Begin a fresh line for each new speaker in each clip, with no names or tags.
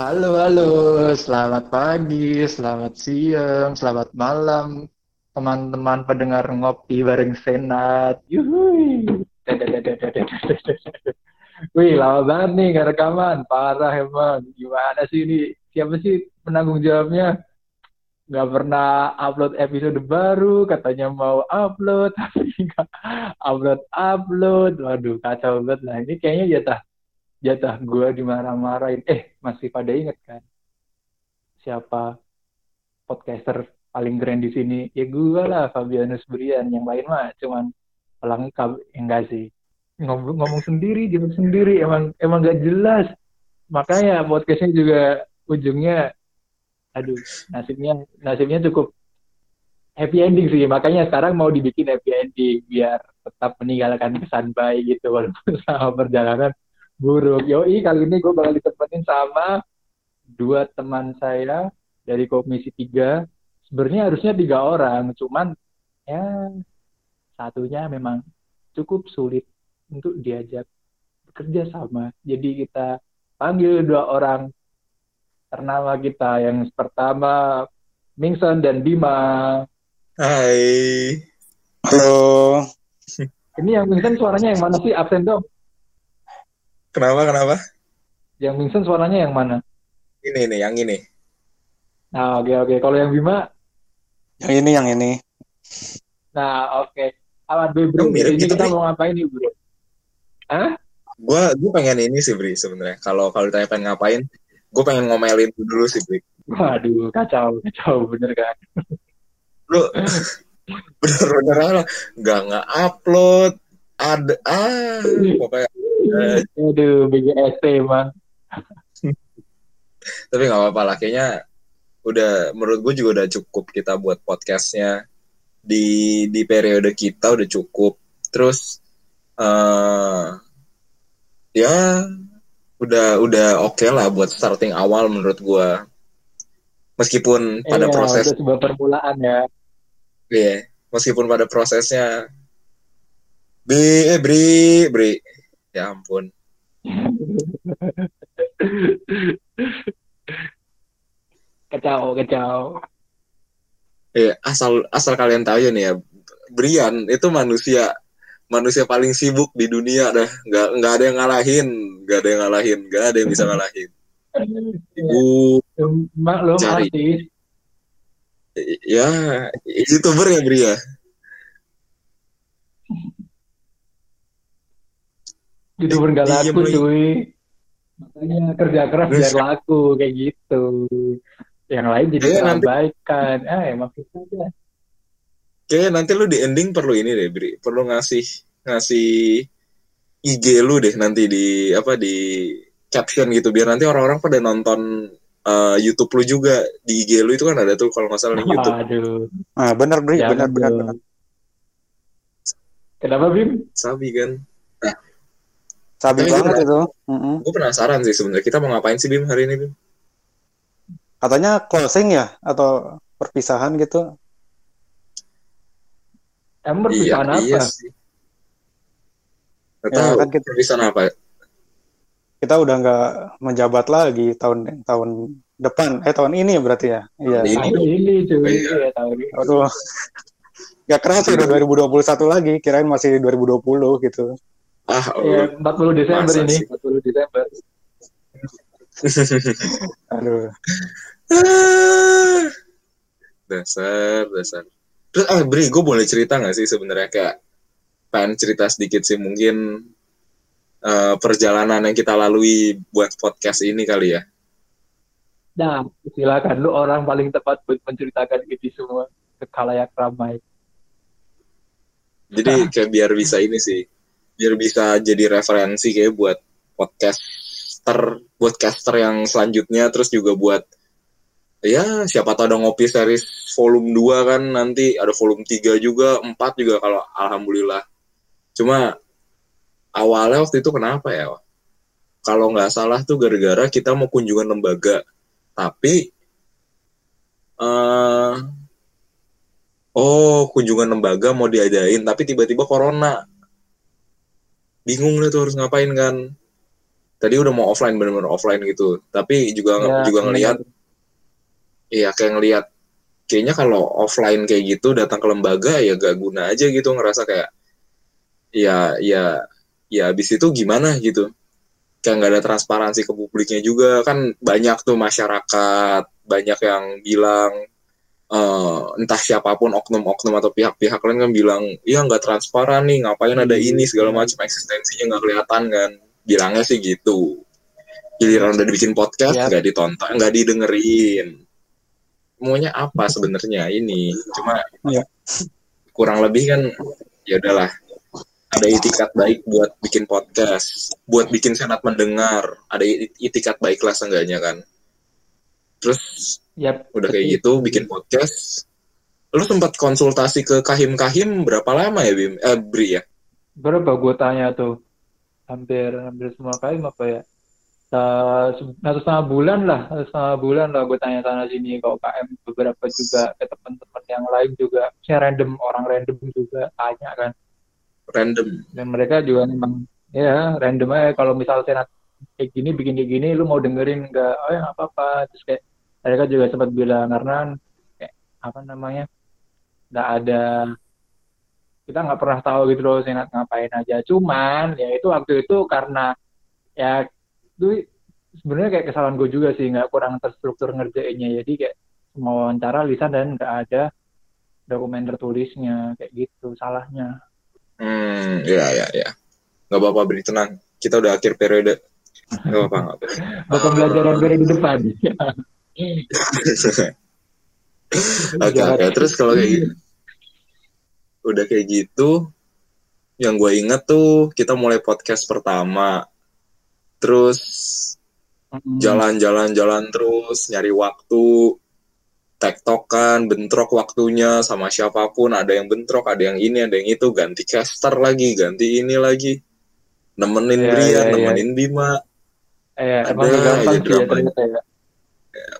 Halo, halo, selamat pagi, selamat siang, selamat malam, teman-teman pendengar ngopi bareng Senat. Yuhui. Wih, lama banget nih nggak rekaman, parah emang. Gimana sih ini? Siapa sih penanggung jawabnya? Nggak pernah upload episode baru, katanya mau upload, tapi nggak upload-upload. Waduh, kacau banget lah. Ini kayaknya jatah jatah gue dimarah-marahin. Eh, masih pada inget kan? Siapa podcaster paling keren di sini? Ya gue lah, Fabianus Brian. Yang lain mah cuman pelengkap. Enggak sih. Ngomong, ngomong sendiri, jawab sendiri. Emang emang gak jelas. Makanya podcastnya juga ujungnya, aduh, nasibnya nasibnya cukup happy ending sih. Makanya sekarang mau dibikin happy ending biar tetap meninggalkan kesan baik gitu walaupun sama perjalanan buruk. Yoi, kali ini gue bakal ditemenin sama dua teman saya dari Komisi tiga. Sebenarnya harusnya tiga orang, cuman ya satunya memang cukup sulit untuk diajak bekerja sama. Jadi kita panggil dua orang ternama kita. Yang pertama Mingson dan Bima.
Hai.
Halo.
Ini yang Mingson suaranya yang mana sih? Absen dong.
Kenapa? Kenapa?
Yang Mingson suaranya yang mana?
Ini nih, yang ini.
Nah, oke oke. Kalau yang Bima,
Yang ini, yang ini.
nah oke. Awan Bro, bro.
Yang mirip
Ini
gitu,
kita
Bri.
mau ngapain nih, Bro? Hah?
Gua gue pengen ini sih, Bri, sebenarnya. Kalau kalau ditanya pengen ngapain, gue pengen ngomelin lu dulu sih, Bri.
Waduh, kacau, kacau bener kan?
Lu bener-bener? Nggak nggak upload. Ada ah pokoknya
Aduh, BGST emang.
tapi nggak apa-apa lah kayaknya udah menurut gue juga udah cukup kita buat podcastnya di di periode kita udah cukup terus eh ya udah udah oke lah buat starting awal menurut gue meskipun pada
Iya,
proses
sebuah permulaan ya.
Iya, meskipun pada prosesnya Bri, eh Bri, Bri. Ya ampun.
Kacau, kacau.
Eh, asal asal kalian tahu ya nih ya, Brian itu manusia manusia paling sibuk di dunia dah. Nggak nggak ada yang ngalahin, nggak ada yang ngalahin, nggak ada yang bisa ngalahin. Ibu,
Maklum
Cari.
artis.
ya youtuber ya Bri ya.
Youtuber gak
Diem
laku cuy. Makanya kerja keras biar laku kayak gitu. Yang lain jadi
Iya, nanti-
terabaikan. Ah, emang kita aja.
Kayaknya nanti lu di ending perlu ini deh, Bri. Perlu ngasih ngasih IG lu deh nanti di apa di caption gitu biar nanti orang-orang pada nonton uh, YouTube lu juga di IG lu itu kan ada tuh kalau nggak salah di YouTube.
Aduh.
Ah, benar, Bri,
Jangan
benar, benar.
Kenapa, Bim?
Sabi kan.
Sabi
Tapi
banget itu. Mm-mm.
Gue penasaran sih sebenarnya kita mau ngapain sih Bim hari ini Bim?
Katanya closing ya atau perpisahan gitu.
Emang perpisahan apa?
iya sih. Gak
Ya,
tahu
kan kita-
perpisahan apa?
Kita udah nggak menjabat lagi tahun tahun depan. Eh tahun ini ya berarti ya. Iya.
Ini.
Tahun ini cuy.
Iya.
Iya, tahun ini.
Aduh. Gak keras udah 2021 lagi, kirain masih 2020 gitu.
Ah,
Iya, 40 Desember
Masa
ini.
sih?
40 Desember.
Aduh.
Ah. dasar, dasar. Terus ah Bri, gue boleh cerita nggak sih sebenarnya kayak pengen cerita sedikit sih mungkin eh, perjalanan yang kita lalui buat podcast ini kali ya.
Nah, silakan lu orang paling tepat buat menceritakan ini semua ke kalayak ramai.
Jadi kayak biar bisa ini sih, biar bisa jadi referensi kayak buat podcaster, podcaster yang selanjutnya, terus juga buat ya siapa tahu ada ngopi series volume 2 kan nanti ada volume 3 juga, 4 juga kalau alhamdulillah. Cuma awalnya waktu itu kenapa ya? Kalau nggak salah tuh gara-gara kita mau kunjungan lembaga, tapi eh oh kunjungan lembaga mau diadain tapi tiba-tiba corona bingung deh tuh harus ngapain kan. Tadi udah mau offline bener-bener offline gitu. Tapi juga
Ya,
juga ngelihat iya kayak ngelihat kayaknya kalau offline kayak gitu datang ke lembaga ya gak guna aja gitu ngerasa kayak ya ya ya habis itu gimana gitu. Kayak nggak ada transparansi ke publiknya juga. Kan banyak tuh masyarakat banyak yang bilang eh, entah siapa pun oknum-oknum atau pihak-pihak lain kan bilang iya nggak transparan nih ngapain ada ini segala macam. Eksistensinya nggak kelihatan kan. Bilangnya sih gitu. Giliran udah dibikin podcast nggak ditonton nggak didengerin. Maunya apa sebenarnya ini? Cuma kurang lebih kan ya udahlah. Ada itikat baik buat bikin podcast buat bikin senat mendengar. Ada itikat baik lah seenggaknya kan terus
Yap,
udah kayak gitu bikin podcast. Lu sempat konsultasi ke kahim kahim berapa lama ya bim? Eh bri ya?
Berapa gue tanya tuh? Hampir hampir semua kali apa ya? Se- satu setengah bulan lah, satu setengah bulan lah gue tanya sana sini ke UKM beberapa juga ke teman-teman yang lain juga, saya random orang random juga tanya kan,
random.
Dan mereka juga memang ya random aja. Kalau misal senat kayak gini bikin kayak gini, lu mau dengerin nggak? Oh ya nggak apa-apa, terus kayak mereka juga sempat bilang karena kayak apa namanya nggak ada kita nggak pernah tahu gitu loh senat ngapain aja. Cuman ya itu waktu itu karena ya itu sebenarnya kayak kesalahan gue juga sih nggak kurang terstruktur ngerjainnya. Jadi kayak mau wawancara lisan dan nggak ada dokumen tertulisnya kayak gitu salahnya.
Hmm ya ya ya nggak apa-apa bri tenang. Kita udah akhir periode. Nggak apa-apa nggak apa-apa.
Pembelajaran di depan
Oke oke. Terus kalau kayak gitu? Udah kayak gitu yang gue inget tuh kita mulai podcast pertama. Terus
Mm-mm.
jalan-jalan-jalan terus nyari waktu tektokan bentrok waktunya sama siapa pun. Ada yang bentrok ada yang ini ada yang itu. Ganti caster lagi ganti ini lagi. Nemenin
Iya,
Brian
iya, iya.
nemenin Bima.
Eh
Ada
emang gampang sih ya
drama.
ya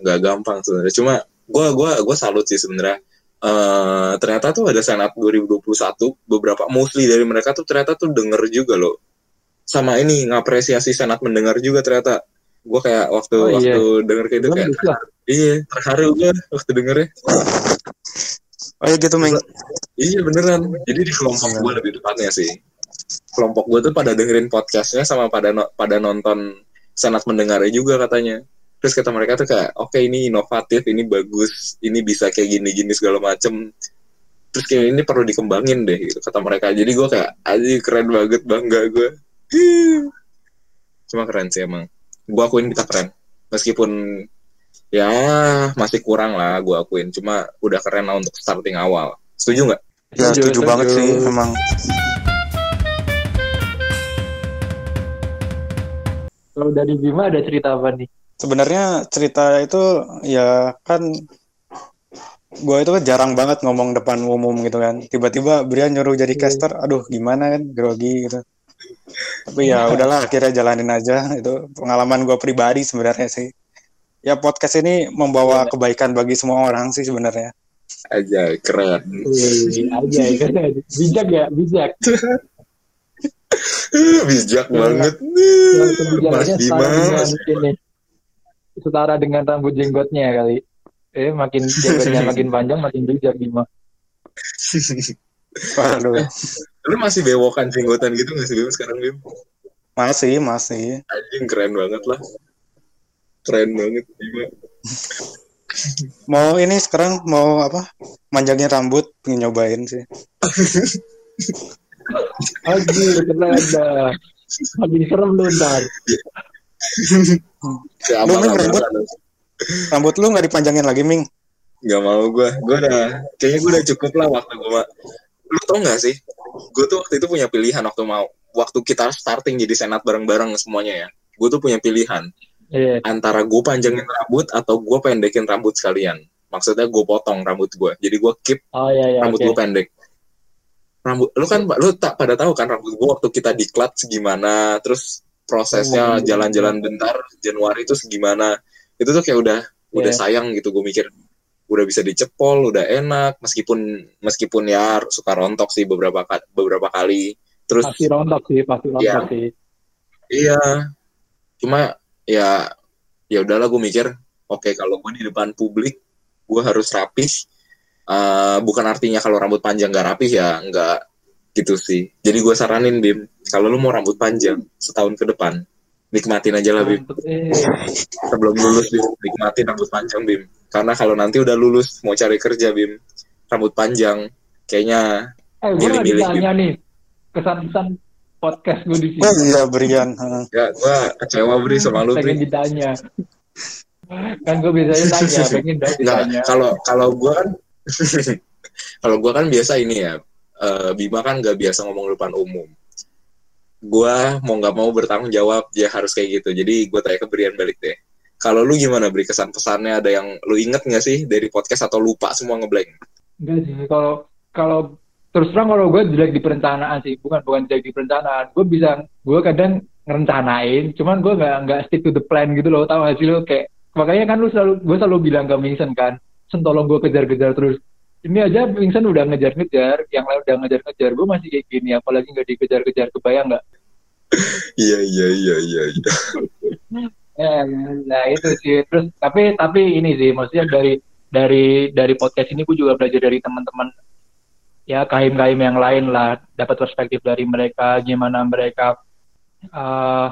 nggak gampang sebenarnya. Cuma gue gua gua salut sih sebenarnya. Eh, ternyata tuh ada senat 2021 beberapa mostly dari mereka tuh ternyata tuh denger juga loh. Sama ini ngapresiasi senat mendengar juga ternyata. Gue kayak waktu
Oh, iya.
waktu denger kayak itu kayak iya terharu gue waktu dengernya.
Oh ya gitu, Meng.
iya beneran. Jadi di kelompok gue lebih tepatnya sih. Kelompok gue tuh pada dengerin podcastnya sama pada no- pada nonton senat mendengarnya juga katanya terus kata mereka tuh kayak oke ini inovatif ini bagus ini bisa kayak gini gini segala macem. Terus kayak ini perlu dikembangin deh gitu kata mereka. Jadi gue kayak aja keren banget bangga gue cuma keren sih emang. Gue akuin kita keren. Meskipun ya masih kurang lah gue akuin. Cuma udah keren lah untuk starting awal. Setuju nggak?
Ya setuju banget sih, emang.
kalau dari Bima ada cerita apa nih
Sebenarnya cerita itu ya kan gue itu kan jarang banget ngomong depan umum gitu kan. Tiba-tiba Brian nyuruh jadi
Iya.
caster, aduh gimana kan, grogi gitu. Tapi ya udahlah akhirnya jalanin aja itu pengalaman gue pribadi sebenarnya sih. Ya podcast ini membawa
Iya.
kebaikan bagi semua orang sih sebenarnya.
aja keren
Wih, aja ya bijak ya bijak
bijak banget Mas Dimas
setara dengan rambut jenggotnya kali eh makin jenggotnya makin panjang makin bijak Bima
Waduh,
lu masih bewokan jenggotan gitu nggak sih Bim sekarang Bim
masih masih.
anjing keren banget lah keren banget Bima
Mau ini sekarang mau apa? Manjangin rambut, pengen nyobain sih.
Aduh, keren dah. Makin serem lu ntar.
Siapa
Lu, Ming, rambut? Rambut lu nggak dipanjangin lagi, Ming?
Gak mau gue, gue udah, kayaknya gue udah cukup lah waktu gue, lu tau gak sih, gue tuh waktu itu punya pilihan waktu mau, waktu kita starting jadi senat bareng-bareng semuanya ya, gue tuh punya pilihan,
Iya.
antara gue panjangin rambut atau gue pendekin rambut sekalian, maksudnya gue potong rambut gue, jadi gue keep
Oh iya iya.
rambut
oke.
gue pendek. Rambut, lu kan, lu tak pada tahu kan rambut gue waktu kita di clutch gimana, terus prosesnya
Oh.
jalan-jalan bentar Januari itu segimana, itu tuh kayak udah udah
Iya.
sayang gitu gue mikir udah bisa dicepol udah enak meskipun meskipun ya suka rontok sih beberapa beberapa kali terus
Pasti rontok sih, pasti rontok
Iya.
sih.
iya cuma ya ya udahlah gue mikir oke kalau gue di depan publik gue harus rapih Eh, bukan artinya kalau rambut panjang gak rapih ya nggak gitu sih jadi gue saranin bim kalau lu mau rambut panjang setahun ke depan nikmatin aja lah bim
eh.
sebelum lulus bim nikmatin rambut panjang bim karena kalau nanti udah lulus mau cari kerja bim rambut panjang kayaknya
Eh,
Milih-milih
tanya nih kesan-kesan podcast gue di sini.
Oh iya Brian.
Ya gue kecewa bri sama lu
pengen
bri
ditanya. kan gue biasanya tanya, pengen ditanya.
kalau kalau gue kan kalau gue kan biasa ini ya eh, Bima kan gak biasa ngomong di depan umum. Gue mau nggak mau bertanggung jawab dia harus kayak gitu. Jadi gue tanya ke Brian balik deh. Kalau lu gimana beri kesan pesannya ada yang lu inget nggak sih dari podcast atau lupa semua ngeblank?
Enggak sih, kalau kalau terus terang kalau gue jelek di perencanaan sih, bukan bukan jelek di perencanaan. Gue bisa, gue kadang ngerencanain, cuman gue nggak nggak stick to the plan gitu loh. Tahu gak sih lo kayak makanya kan lu selalu gue selalu bilang ke Vincent kan, Sen tolong gue kejar-kejar terus. Ini aja Vincent udah ngejar-ngejar, yang lain udah ngejar-ngejar, gue masih kayak gini, apalagi nggak dikejar-kejar, kebayang nggak?
iya iya iya iya iya
Ya, nah itu sih. Terus tapi tapi ini sih, maksudnya dari dari dari podcast ini gue juga belajar dari teman-teman ya kaim-kaim yang lain lah, dapat perspektif dari mereka, gimana mereka eh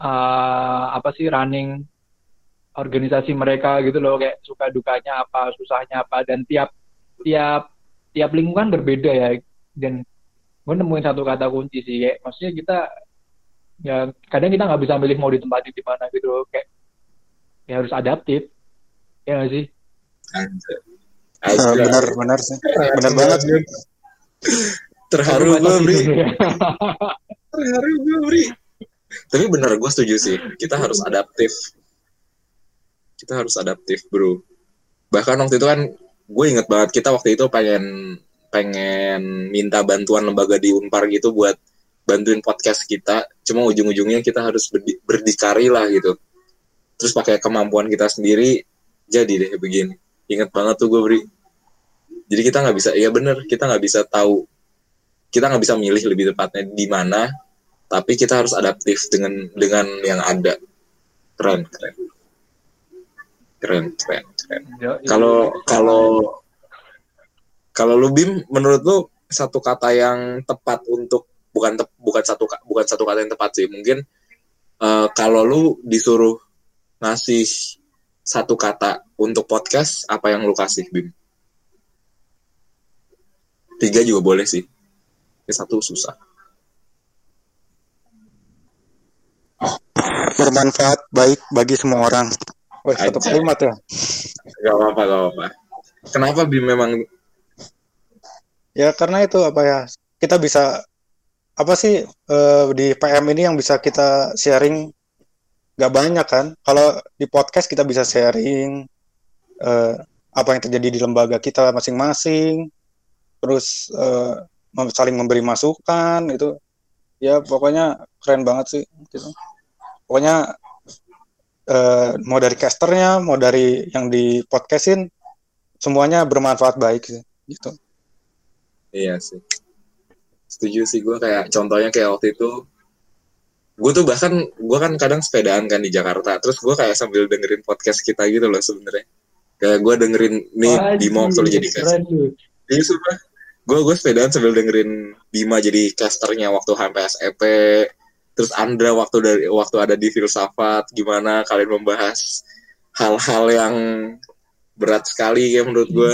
eh, apa sih running organisasi mereka gitu loh, kayak suka dukanya apa, susahnya apa, dan tiap tiap tiap lingkungan berbeda ya. Dan gue nemuin satu kata kunci sih, kayak maksudnya kita ya kadang kita nggak bisa milih mau ditempatin di mana gitu kayak ya harus adaptif ya nggak sih
Anjay.
benar benar sih. Benar banget.
terharu gue bri
sih.
terharu gue bri tapi bener gue setuju sih kita harus adaptif kita harus adaptif bro bahkan waktu itu kan gue inget banget kita waktu itu pengen pengen minta bantuan lembaga di Unpar gitu buat bantuin podcast kita. Cuma ujung-ujungnya kita harus berdi- berdikari lah gitu. Terus pakai kemampuan kita sendiri jadi deh begini. Inget banget tuh gue beri jadi kita nggak bisa ya bener kita nggak bisa tahu. Kita nggak bisa milih lebih tepatnya di mana tapi kita harus adaptif dengan dengan yang ada. Keren keren keren keren keren.
Ya,
kalau kalau kalau lu bim menurut lu satu kata yang tepat untuk bukan tep- bukan satu ka- bukan satu kata yang tepat sih mungkin eh, kalau lu disuruh ngasih satu kata untuk podcast apa yang lu kasih bim? Tiga juga boleh sih. Satu susah.
Bermanfaat baik bagi semua orang. Wah, satu kalimat ya.
Gak apa-apa, gak apa-apa. Kenapa Bim memang
Ya karena itu apa ya kita bisa apa sih eh, di PM ini yang bisa kita sharing nggak banyak kan? Kalau di podcast kita bisa sharing eh, apa yang terjadi di lembaga kita masing-masing, terus mem- saling memberi masukan itu ya pokoknya keren banget sih gitu. Pokoknya eh, mau dari casternya, mau dari yang di podcastin semuanya bermanfaat baik sih gitu.
Iya sih. Setuju sih gue kayak contohnya kayak waktu itu gue tuh bahkan gue kan kadang sepedaan kan di Jakarta terus gue kayak sambil dengerin podcast kita gitu loh sebenarnya kayak gue dengerin nih
Wajib,
Bima waktu lu jadi caster iya sumpah gue gue sepedaan sambil dengerin Bima jadi casternya waktu HMPSEP terus Andra waktu dari waktu ada di filsafat gimana kalian membahas hal-hal yang berat sekali ya menurut gue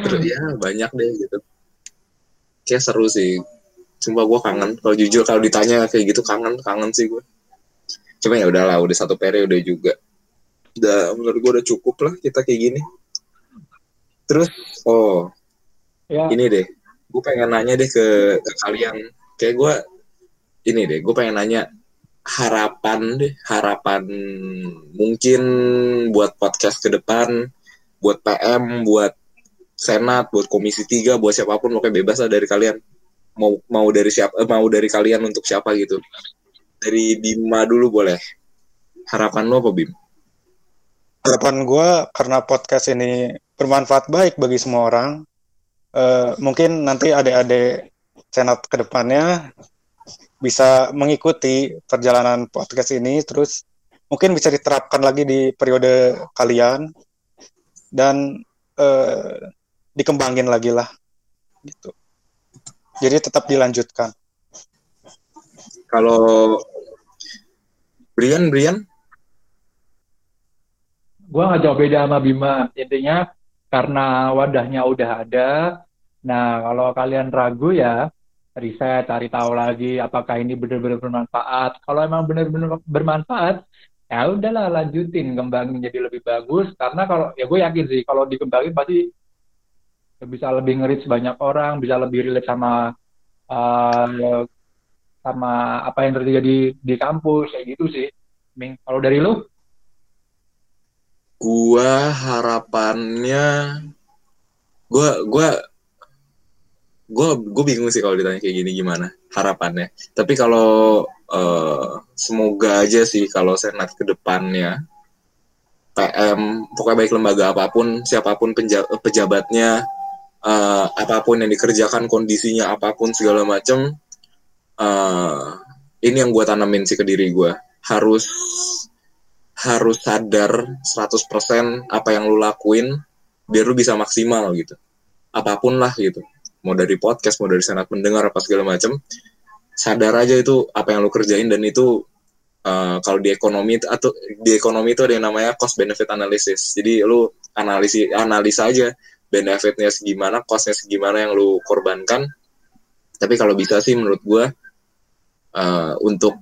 terus ya banyak deh gitu. Kayak seru sih. Sumpah gue kangen. Kalau jujur kalau ditanya kayak gitu kangen kangen sih gue cuma ya udahlah udah satu periode juga. Udah menurut gue udah cukup lah kita kayak gini. Terus oh
Ya,
ini deh. Gue pengen nanya deh ke, ke kalian. Kayak gue ini deh gue pengen nanya harapan deh harapan mungkin buat podcast ke depan buat PM buat senat buat komisi 3 buat siapa pun pokoknya bebas lah dari kalian. Mau mau dari siapa eh, mau dari kalian untuk siapa gitu. Dari Bima dulu boleh. Harapan lo apa Bim?
Harapan gue karena podcast ini bermanfaat baik bagi semua orang eh, mungkin nanti adik-adik senat ke depannya bisa mengikuti perjalanan podcast ini terus mungkin bisa diterapkan lagi di periode kalian dan eh, dikembangin lagi lah gitu. Jadi tetap dilanjutkan.
Kalau Brian, Brian,
Gua nggak jauh beda sama Bima. Intinya karena wadahnya udah ada. Nah, kalau kalian ragu ya riset, cari tahu lagi apakah ini benar-benar bermanfaat. Kalau emang benar-benar bermanfaat, ya udahlah lanjutin kembangin jadi lebih bagus. Karena kalau ya gue yakin sih kalau dikembangin pasti bisa lebih ngerit banyak orang, bisa lebih relate sama uh, sama apa yang terjadi di, kampus kayak gitu sih. Ming, kalau dari lu?
gua harapannya gua gua gua gua bingung sih kalau ditanya kayak gini gimana harapannya. Tapi kalau eh, semoga aja sih kalau senat ke depannya PM pokoknya baik lembaga apa pun siapa pun penja- pejabatnya eh, apa pun yang dikerjakan kondisinya apa pun segala macam eh, ini yang gua tanamin sih ke diri gua harus harus sadar 100% apa yang lu lakuin biar lu bisa maksimal gitu. Apa pun lah gitu. Mau dari podcast, mau dari senat mendengar apa segala macam. Sadar aja itu apa yang lu kerjain dan itu uh, kalau di ekonomi atau di ekonomi itu ada yang namanya cost benefit analysis. Jadi lu analisi analisa aja benefitnya segimana, costnya segimana yang lu korbankan. Tapi kalau bisa sih menurut gua uh, untuk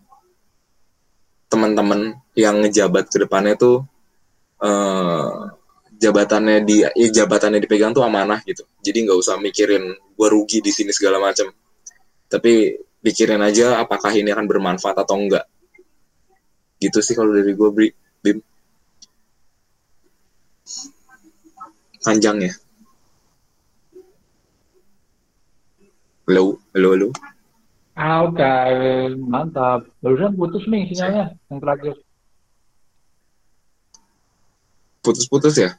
teman-teman yang ngejabat ke depannya tuh uh, jabatannya di ya jabatannya dipegang tuh amanah gitu. Jadi nggak usah mikirin gue rugi di sini segala macam. Tapi pikirin aja apakah ini akan bermanfaat atau enggak. Gitu sih kalau dari gue Bim. Panjang ya. Halo, halo, halo.
Ah, oke, mantap. Barusan putus nih sinyalnya yang terakhir.
Putus-putus ya?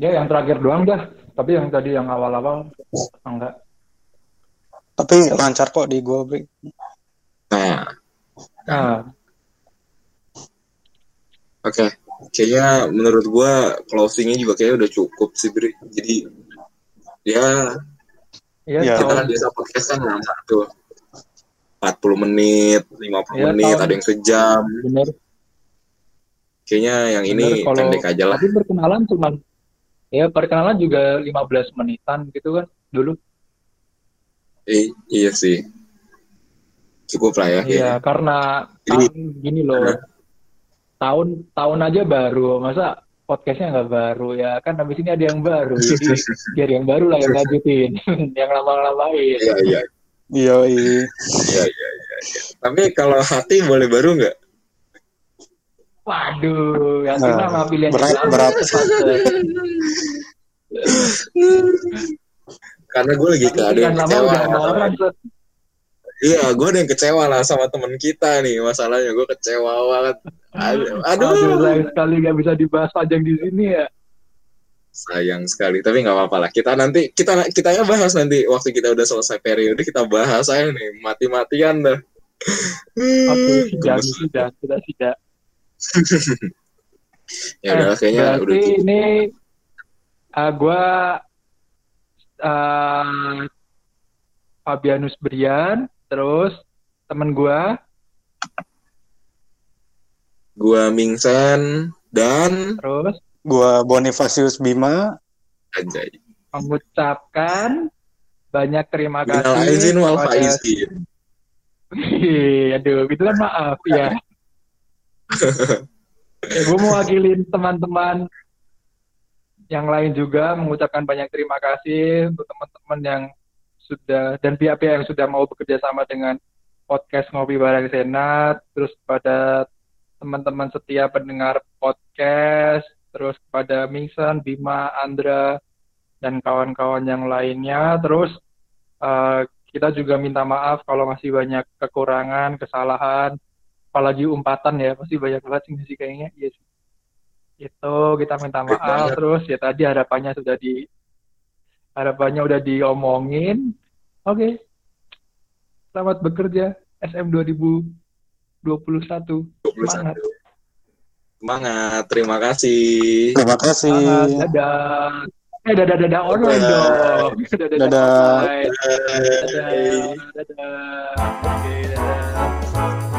Ya, yang terakhir doang dah. Tapi yang tadi yang awal-awal enggak.
Tapi lancar kok di gua, Bri.
Nah,
Nah,
oke. Kayaknya menurut gua closingnya juga kayaknya udah cukup sih, Bri. Jadi ya
iya
Ya,
kita kan biasa podcast kan lama tuh. 40 menit, 50
Iya,
menit,
tahun.
ada yang sejam.
bener.
Kayaknya yang
Bener,
ini
kalau
pendek aja lah.
Tapi perkenalan cuman ya perkenalan juga 15 menitan gitu kan dulu.
I- iya sih. Cukup lah ya.
Iya, karena
Jadi-
tahun gini loh. Tahun tahun aja baru, masa podcastnya nggak baru ya kan habis ini ada yang baru jadi biar yang baru lah yang lanjutin yang lama-lamain
Iya, iya.
Iya, iya.
Iya, iya, iya. iya. Tapi kalau hati boleh baru nggak?
Waduh yang
Nah,
mah pilihan
berat-
yang
berat.
Karena gue lagi
Tapi
ada yang kecewa. Iya, gue ada yang kecewa lah sama temen kita nih. Masalahnya gue kecewa banget. Aduh,
aduh
aduh.
sayang sekali nggak bisa dibahas panjang di sini ya
sayang sekali. Tapi nggak apa-apa lah. Kita nanti kita kita ya bahas nanti waktu kita udah selesai periode kita bahas aja nih mati-matian dah.
oke
Hmm,
sudah sudah sudah sudah
Ya udah
Eh,
kayaknya
berarti
udah cukup.
ini uh, gue uh, Fabianus Brian, terus temen gue
Gua Mingsen dan
terus
Gua Bonifacius Bima.
Anjay.
mengucapkan banyak terima
Minal
kasih
aizin wal faizin.
Wih, aduh, gitu kan maaf ya. ya gue mewakilin teman-teman yang lain juga mengucapkan banyak terima kasih untuk teman-teman yang sudah dan pihak-pihak yang sudah mau bekerja sama dengan podcast ngopi bareng senat, terus pada teman-teman setia pendengar podcast, terus kepada Mingsan, Bima, Andra, dan kawan-kawan yang lainnya, terus eh, kita juga minta maaf kalau masih banyak kekurangan, kesalahan, apalagi umpatan ya pasti banyak banget sih kayaknya iya yes. itu kita minta maaf terus ya tadi harapannya sudah di harapannya udah diomongin oke okay. selamat bekerja SM 2021 semangat
semangat terima kasih
terima kasih
dadah eh dadah dadah online dong dadah. dadah.
dadah.
dadah. dadah.